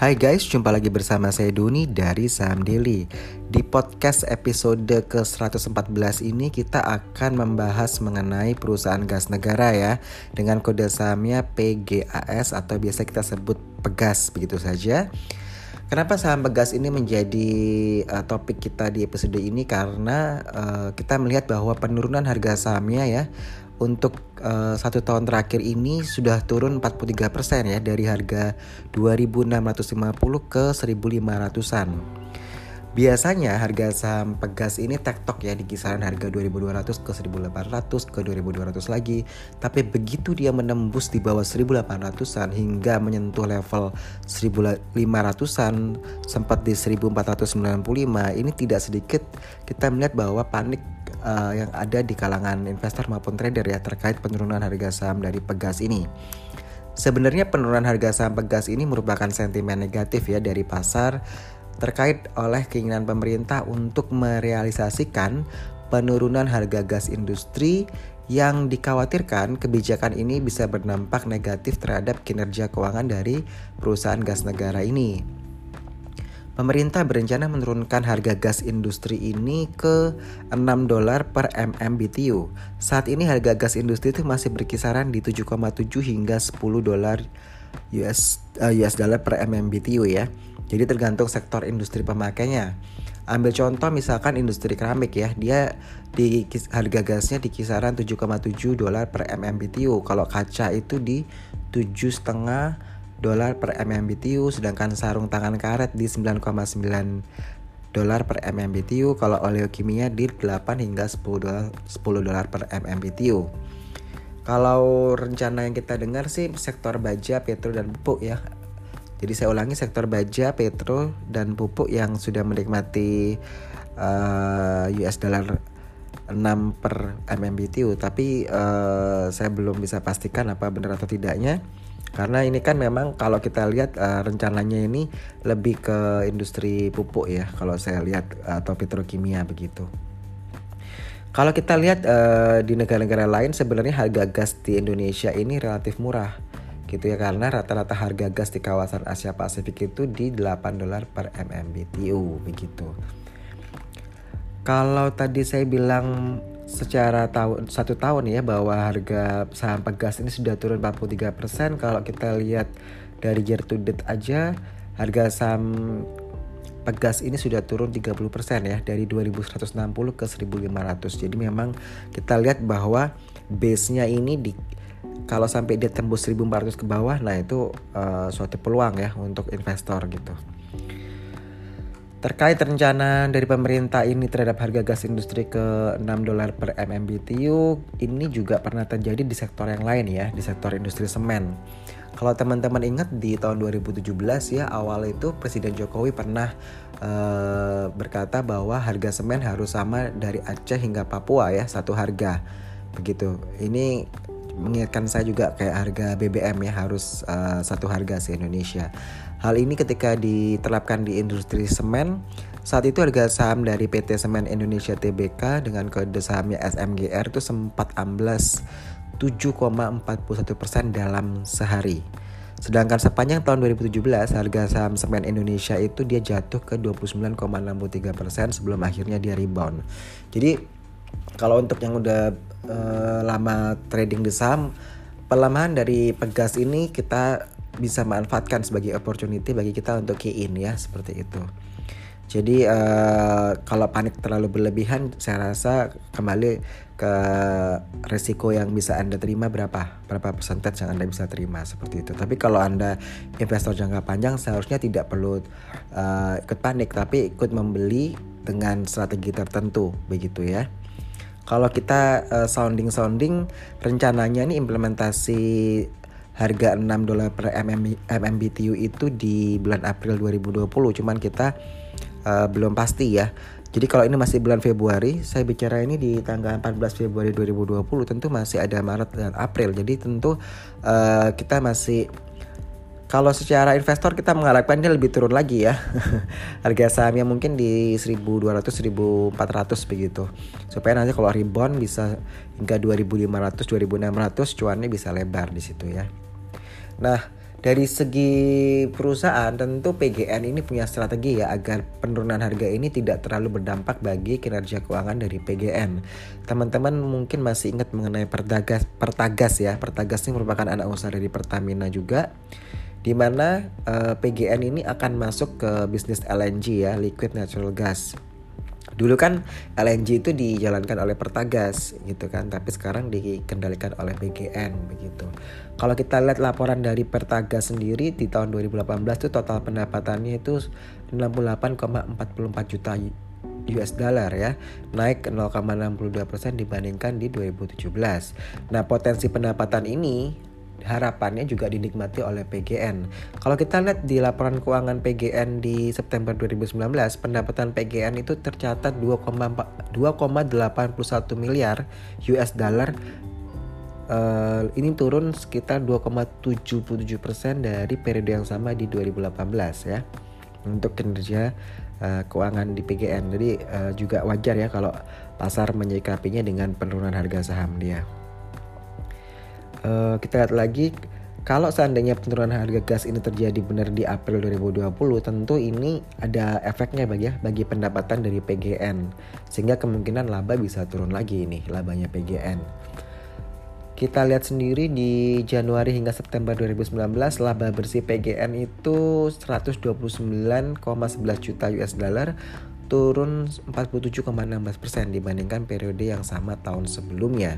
Hai guys, jumpa lagi bersama saya Doni dari Saham Daily. Di podcast episode ke-114 ini kita akan membahas mengenai perusahaan gas negara ya dengan kode sahamnya PGAS atau biasa kita sebut Pegas begitu saja. Kenapa saham Pegas ini menjadi uh, topik kita di episode ini karena uh, kita melihat bahwa penurunan harga sahamnya ya untuk uh, satu tahun terakhir ini sudah turun 43% ya dari harga 2.650 ke 1.500-an. Biasanya harga saham Pegas ini tektok ya di kisaran harga 2200 ke 1800 ke 2200 lagi. Tapi begitu dia menembus di bawah 1800-an hingga menyentuh level 1500-an sempat di 1495 ini tidak sedikit kita melihat bahwa panik uh, yang ada di kalangan investor maupun trader ya terkait penurunan harga saham dari Pegas ini. Sebenarnya penurunan harga saham Pegas ini merupakan sentimen negatif ya dari pasar terkait oleh keinginan pemerintah untuk merealisasikan penurunan harga gas industri yang dikhawatirkan kebijakan ini bisa berdampak negatif terhadap kinerja keuangan dari perusahaan gas negara ini. Pemerintah berencana menurunkan harga gas industri ini ke 6 dolar per MMBTU. Saat ini harga gas industri itu masih berkisaran di 7,7 hingga 10 dolar US uh, US dollar per MMBTU ya. Jadi tergantung sektor industri pemakainya. Ambil contoh misalkan industri keramik ya, dia di harga gasnya di kisaran 7,7 dolar per MMBTU. Kalau kaca itu di 7,5 dolar per MMBTU sedangkan sarung tangan karet di 9,9 dolar per MMBTU kalau oleokimia di 8 hingga 10 dolar 10 dolar per MMBTU. Kalau rencana yang kita dengar sih sektor baja, petro dan pupuk ya. Jadi saya ulangi sektor baja, petro dan pupuk yang sudah menikmati uh, eh, US dollar 6 per MMBTU tapi uh, saya belum bisa pastikan apa benar atau tidaknya karena ini kan memang kalau kita lihat uh, rencananya ini lebih ke industri pupuk ya kalau saya lihat atau petrokimia begitu. Kalau kita lihat uh, di negara-negara lain sebenarnya harga gas di Indonesia ini relatif murah gitu ya karena rata-rata harga gas di kawasan Asia Pasifik itu di 8 dolar per MMBTU begitu. Kalau tadi saya bilang secara tahun satu tahun ya bahwa harga saham Pegas ini sudah turun 43% kalau kita lihat dari year to date aja harga saham Pegas ini sudah turun 30% ya dari 2160 ke 1500 jadi memang kita lihat bahwa base-nya ini di kalau sampai dia tembus 1400 ke bawah nah itu uh, suatu peluang ya untuk investor gitu Terkait rencana dari pemerintah ini terhadap harga gas industri ke 6 dolar per MMBTU, ini juga pernah terjadi di sektor yang lain ya, di sektor industri semen. Kalau teman-teman ingat di tahun 2017 ya awal itu Presiden Jokowi pernah uh, berkata bahwa harga semen harus sama dari Aceh hingga Papua ya, satu harga. Begitu. Ini mengingatkan saya juga kayak harga BBM ya harus uh, satu harga se Indonesia. Hal ini ketika diterapkan di industri semen, saat itu harga saham dari PT Semen Indonesia Tbk dengan kode sahamnya SMGR itu sempat amblas 7,41% dalam sehari. Sedangkan sepanjang tahun 2017 harga saham semen Indonesia itu dia jatuh ke 29,63% sebelum akhirnya dia rebound. Jadi kalau untuk yang udah uh, lama trading di saham, pelemahan dari pegas ini kita bisa manfaatkan sebagai opportunity bagi kita untuk key in ya seperti itu. Jadi uh, kalau panik terlalu berlebihan, saya rasa kembali ke resiko yang bisa anda terima berapa, berapa persentage yang anda bisa terima seperti itu. Tapi kalau anda investor jangka panjang, seharusnya tidak perlu uh, ikut panik, tapi ikut membeli dengan strategi tertentu, begitu ya. Kalau kita uh, sounding sounding, rencananya ini implementasi harga 6 dolar per MMBTU itu di bulan April 2020 cuman kita uh, belum pasti ya. Jadi kalau ini masih bulan Februari saya bicara ini di tanggal 14 Februari 2020 tentu masih ada Maret dan April. Jadi tentu uh, kita masih kalau secara investor kita mengharapkan dia lebih turun lagi ya harga sahamnya mungkin di 1200 1400 begitu supaya nanti kalau rebound bisa hingga 2500 2600 cuannya bisa lebar di situ ya Nah, dari segi perusahaan tentu PGN ini punya strategi ya agar penurunan harga ini tidak terlalu berdampak bagi kinerja keuangan dari PGN. Teman-teman mungkin masih ingat mengenai Pertagas, Pertagas ya. Pertagas ini merupakan anak usaha dari Pertamina juga di mana uh, eh, PGN ini akan masuk ke bisnis LNG ya, liquid natural gas. Dulu kan LNG itu dijalankan oleh Pertagas gitu kan, tapi sekarang dikendalikan oleh PGN begitu. Kalau kita lihat laporan dari Pertagas sendiri di tahun 2018 itu total pendapatannya itu 68,44 juta US dollar ya naik 0,62% dibandingkan di 2017. Nah potensi pendapatan ini harapannya juga dinikmati oleh PGN. Kalau kita lihat di laporan keuangan PGN di September 2019, pendapatan PGN itu tercatat 2,81 miliar US dollar. Uh, ini turun sekitar 2,77 persen dari periode yang sama di 2018 ya untuk kinerja uh, keuangan di PGN. Jadi uh, juga wajar ya kalau pasar menyikapinya dengan penurunan harga saham dia uh, kita lihat lagi kalau seandainya penurunan harga gas ini terjadi benar di April 2020, tentu ini ada efeknya bagi ya bagi pendapatan dari PGN. Sehingga kemungkinan laba bisa turun lagi ini labanya PGN. Kita lihat sendiri di Januari hingga September 2019 laba bersih PGN itu 129,11 juta US dollar turun 47,16% dibandingkan periode yang sama tahun sebelumnya.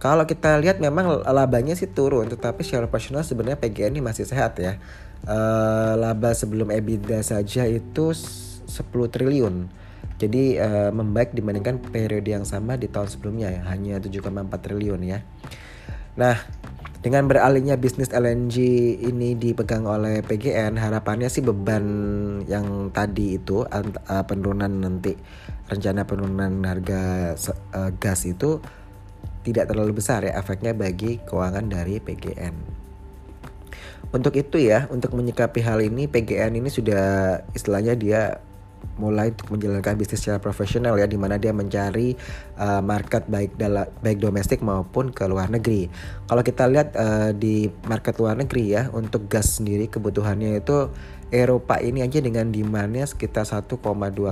Kalau kita lihat memang labanya sih turun, tetapi secara operasional sebenarnya PGN ini masih sehat ya. Uh, laba sebelum EBITDA saja itu 10 triliun. Jadi uh, membaik dibandingkan periode yang sama di tahun sebelumnya ya, hanya 7,4 triliun ya. Nah, dengan beralihnya bisnis LNG ini dipegang oleh PGN, harapannya sih beban yang tadi itu uh, penurunan nanti rencana penurunan harga uh, gas itu tidak terlalu besar ya efeknya bagi keuangan dari PGN. Untuk itu ya, untuk menyikapi hal ini PGN ini sudah istilahnya dia mulai untuk menjalankan bisnis secara profesional ya di mana dia mencari uh, market baik dalam baik domestik maupun ke luar negeri. Kalau kita lihat uh, di market luar negeri ya untuk gas sendiri kebutuhannya itu Eropa ini aja dengan demandnya sekitar 1,2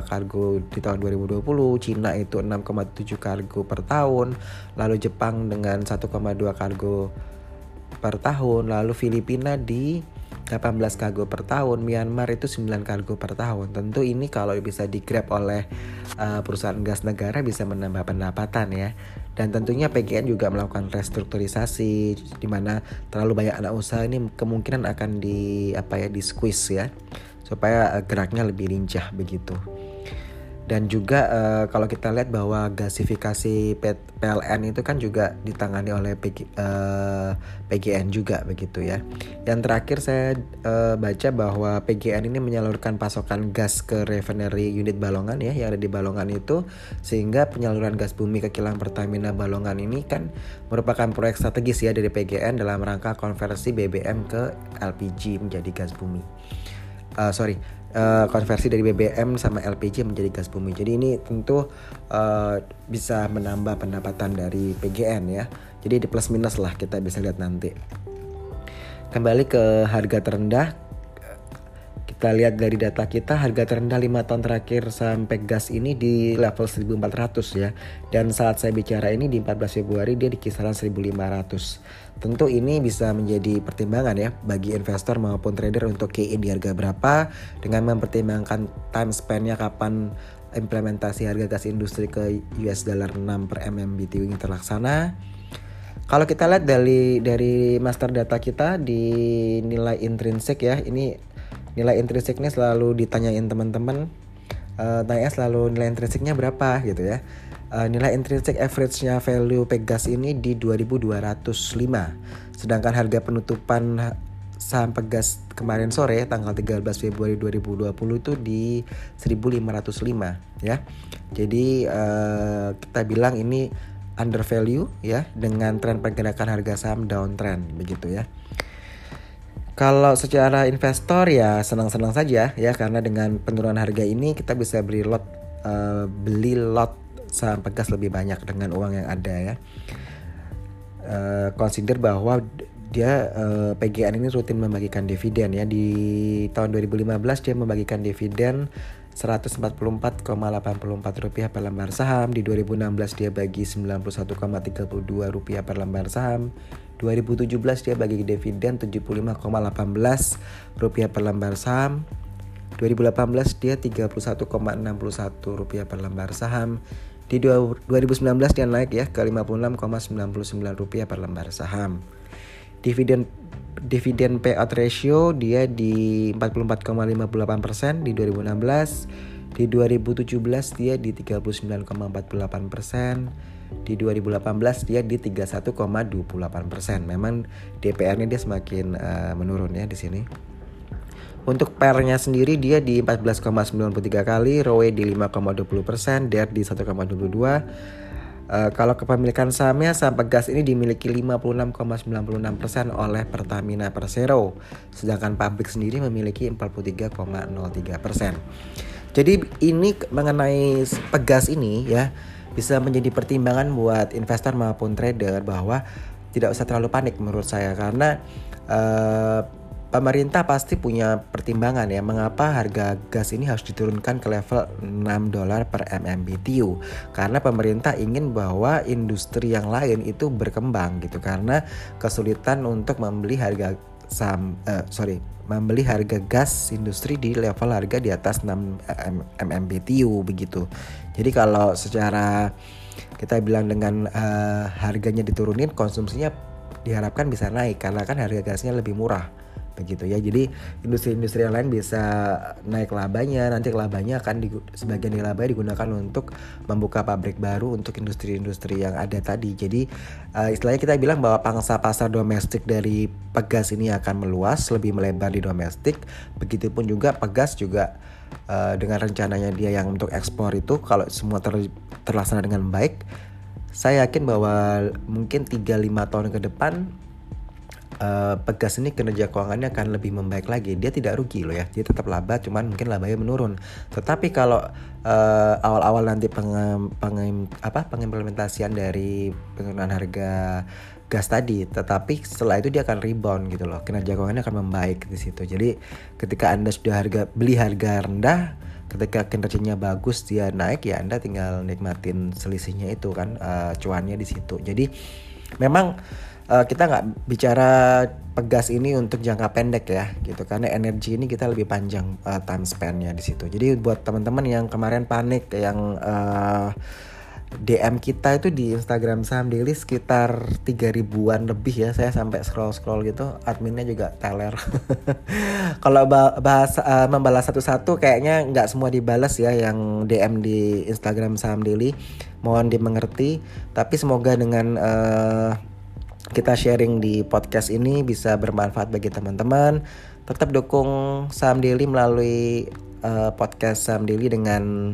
kargo di tahun 2020, Cina itu 6,7 kargo per tahun, lalu Jepang dengan 1,2 kargo per tahun, lalu Filipina di 18 kargo per tahun, Myanmar itu 9 kargo per tahun. Tentu ini kalau bisa digrab oleh uh, perusahaan gas negara bisa menambah pendapatan ya. Dan tentunya PGN juga melakukan restrukturisasi di mana terlalu banyak anak usaha ini kemungkinan akan di apa ya di squeeze ya supaya uh, geraknya lebih lincah begitu dan juga uh, kalau kita lihat bahwa gasifikasi PLN itu kan juga ditangani oleh PG, uh, eh, PGN juga begitu ya. Yang terakhir saya uh, baca bahwa PGN ini menyalurkan pasokan gas ke refinery unit Balongan ya yang ada di Balongan itu sehingga penyaluran gas bumi ke kilang Pertamina Balongan ini kan merupakan proyek strategis ya dari PGN dalam rangka konversi BBM ke LPG menjadi gas bumi. Uh, sorry uh, konversi dari BBM sama LPG menjadi gas bumi. Jadi ini tentu uh, bisa menambah pendapatan dari PGN ya. Jadi di plus minus lah kita bisa lihat nanti. Kembali ke harga terendah kita lihat dari data kita harga terendah 5 tahun terakhir sampai gas ini di level 1400 ya. Dan saat saya bicara ini di 14 Februari dia di kisaran 1500 tentu ini bisa menjadi pertimbangan ya bagi investor maupun trader untuk key di harga berapa dengan mempertimbangkan time span-nya kapan implementasi harga gas industri ke US dollar 6 per MMBTU ini terlaksana. Kalau kita lihat dari dari master data kita di nilai intrinsik ya ini nilai intrinsiknya selalu ditanyain teman-teman uh, tanya selalu nilai intrinsiknya berapa gitu ya. Uh, nilai intrinsik average-nya value Pegas ini di 2205 sedangkan harga penutupan saham Pegas kemarin sore tanggal 13 Februari 2020 itu di 1505 ya. Jadi uh, kita bilang ini under value ya dengan tren pergerakan harga saham downtrend begitu ya kalau secara investor ya senang-senang saja ya karena dengan penurunan harga ini kita bisa beli lot uh, beli lot saham pegas lebih banyak dengan uang yang ada ya. Uh, consider bahwa dia uh, eh, PGN ini rutin membagikan dividen ya. Di tahun 2015 dia membagikan dividen 144,84 rupiah per lembar saham. Di 2016 dia bagi 91,32 rupiah per lembar saham 2017 dia bagi dividen 75,18 rupiah per lembar saham. 2018 dia 31,61 rupiah per lembar saham. Di 2019 dia naik ya ke 56,99 rupiah per lembar saham. Dividen dividen payout ratio dia di 44,58% persen di 2016 di 2017 dia di 39,48% persen di 2018 dia di 31,28%. Memang DPR-nya dia semakin uh, menurun ya di sini. Untuk pernya sendiri dia di 14,93 kali, ROE di 5,20%, DER di 1,22 Uh, kalau kepemilikan sahamnya saham Pegas ini dimiliki 56,96% oleh Pertamina Persero, sedangkan pabrik sendiri memiliki 43,03%. Jadi ini mengenai Pegas ini ya bisa menjadi pertimbangan buat investor maupun trader bahwa tidak usah terlalu panik menurut saya. Karena uh, pemerintah pasti punya pertimbangan ya mengapa harga gas ini harus diturunkan ke level 6 dolar per MMBTU karena pemerintah ingin bahwa industri yang lain itu berkembang gitu. Karena kesulitan untuk membeli harga saham uh, sorry membeli harga gas industri di level harga di atas 6 MMBTU begitu. Jadi kalau secara kita bilang dengan uh, harganya diturunin konsumsinya diharapkan bisa naik karena kan harga gasnya lebih murah begitu ya. Jadi industri-industri yang lain bisa naik labanya nanti labanya akan di, sebagian dari labanya digunakan untuk membuka pabrik baru untuk industri-industri yang ada tadi. Jadi uh, istilahnya kita bilang bahwa pangsa pasar domestik dari pegas ini akan meluas lebih melebar di domestik. Begitupun juga pegas juga uh, dengan rencananya dia yang untuk ekspor itu kalau semua ter, terlaksana dengan baik saya yakin bahwa mungkin 3-5 tahun ke depan uh, Pegas ini kinerja keuangannya akan lebih membaik lagi. Dia tidak rugi loh ya, dia tetap laba, cuman mungkin labanya menurun. Tetapi kalau uh, awal-awal nanti peng, peng, pengimplementasian dari penurunan harga gas tadi, tetapi setelah itu dia akan rebound gitu loh. Kinerja keuangannya akan membaik di situ. Jadi ketika anda sudah harga beli harga rendah, ketika kinerjanya bagus dia naik ya anda tinggal nikmatin selisihnya itu kan uh, cuannya di situ. Jadi memang uh, kita nggak bicara pegas ini untuk jangka pendek ya gitu. Karena energi ini kita lebih panjang uh, time span-nya di situ. Jadi buat teman-teman yang kemarin panik yang uh, DM kita itu di Instagram saham daily sekitar 3 ribuan lebih ya. Saya sampai scroll scroll gitu adminnya juga teler. Kalau bahas uh, membalas satu-satu kayaknya nggak semua dibalas ya yang DM di Instagram saham daily. Mohon dimengerti. Tapi semoga dengan uh, kita sharing di podcast ini bisa bermanfaat bagi teman-teman. Tetap dukung Sam Daily melalui uh, podcast Sam Daily dengan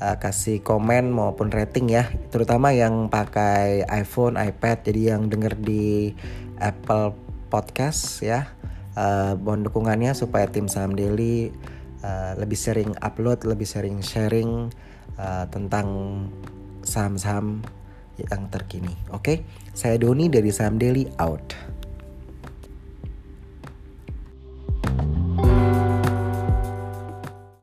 uh, kasih komen maupun rating ya, terutama yang pakai iPhone, iPad. Jadi yang denger di Apple Podcast ya, uh, mohon dukungannya supaya tim Sam Daily uh, lebih sering upload, lebih sering sharing uh, tentang saham-saham yang terkini. Oke, okay? saya Doni dari Saham Daily out.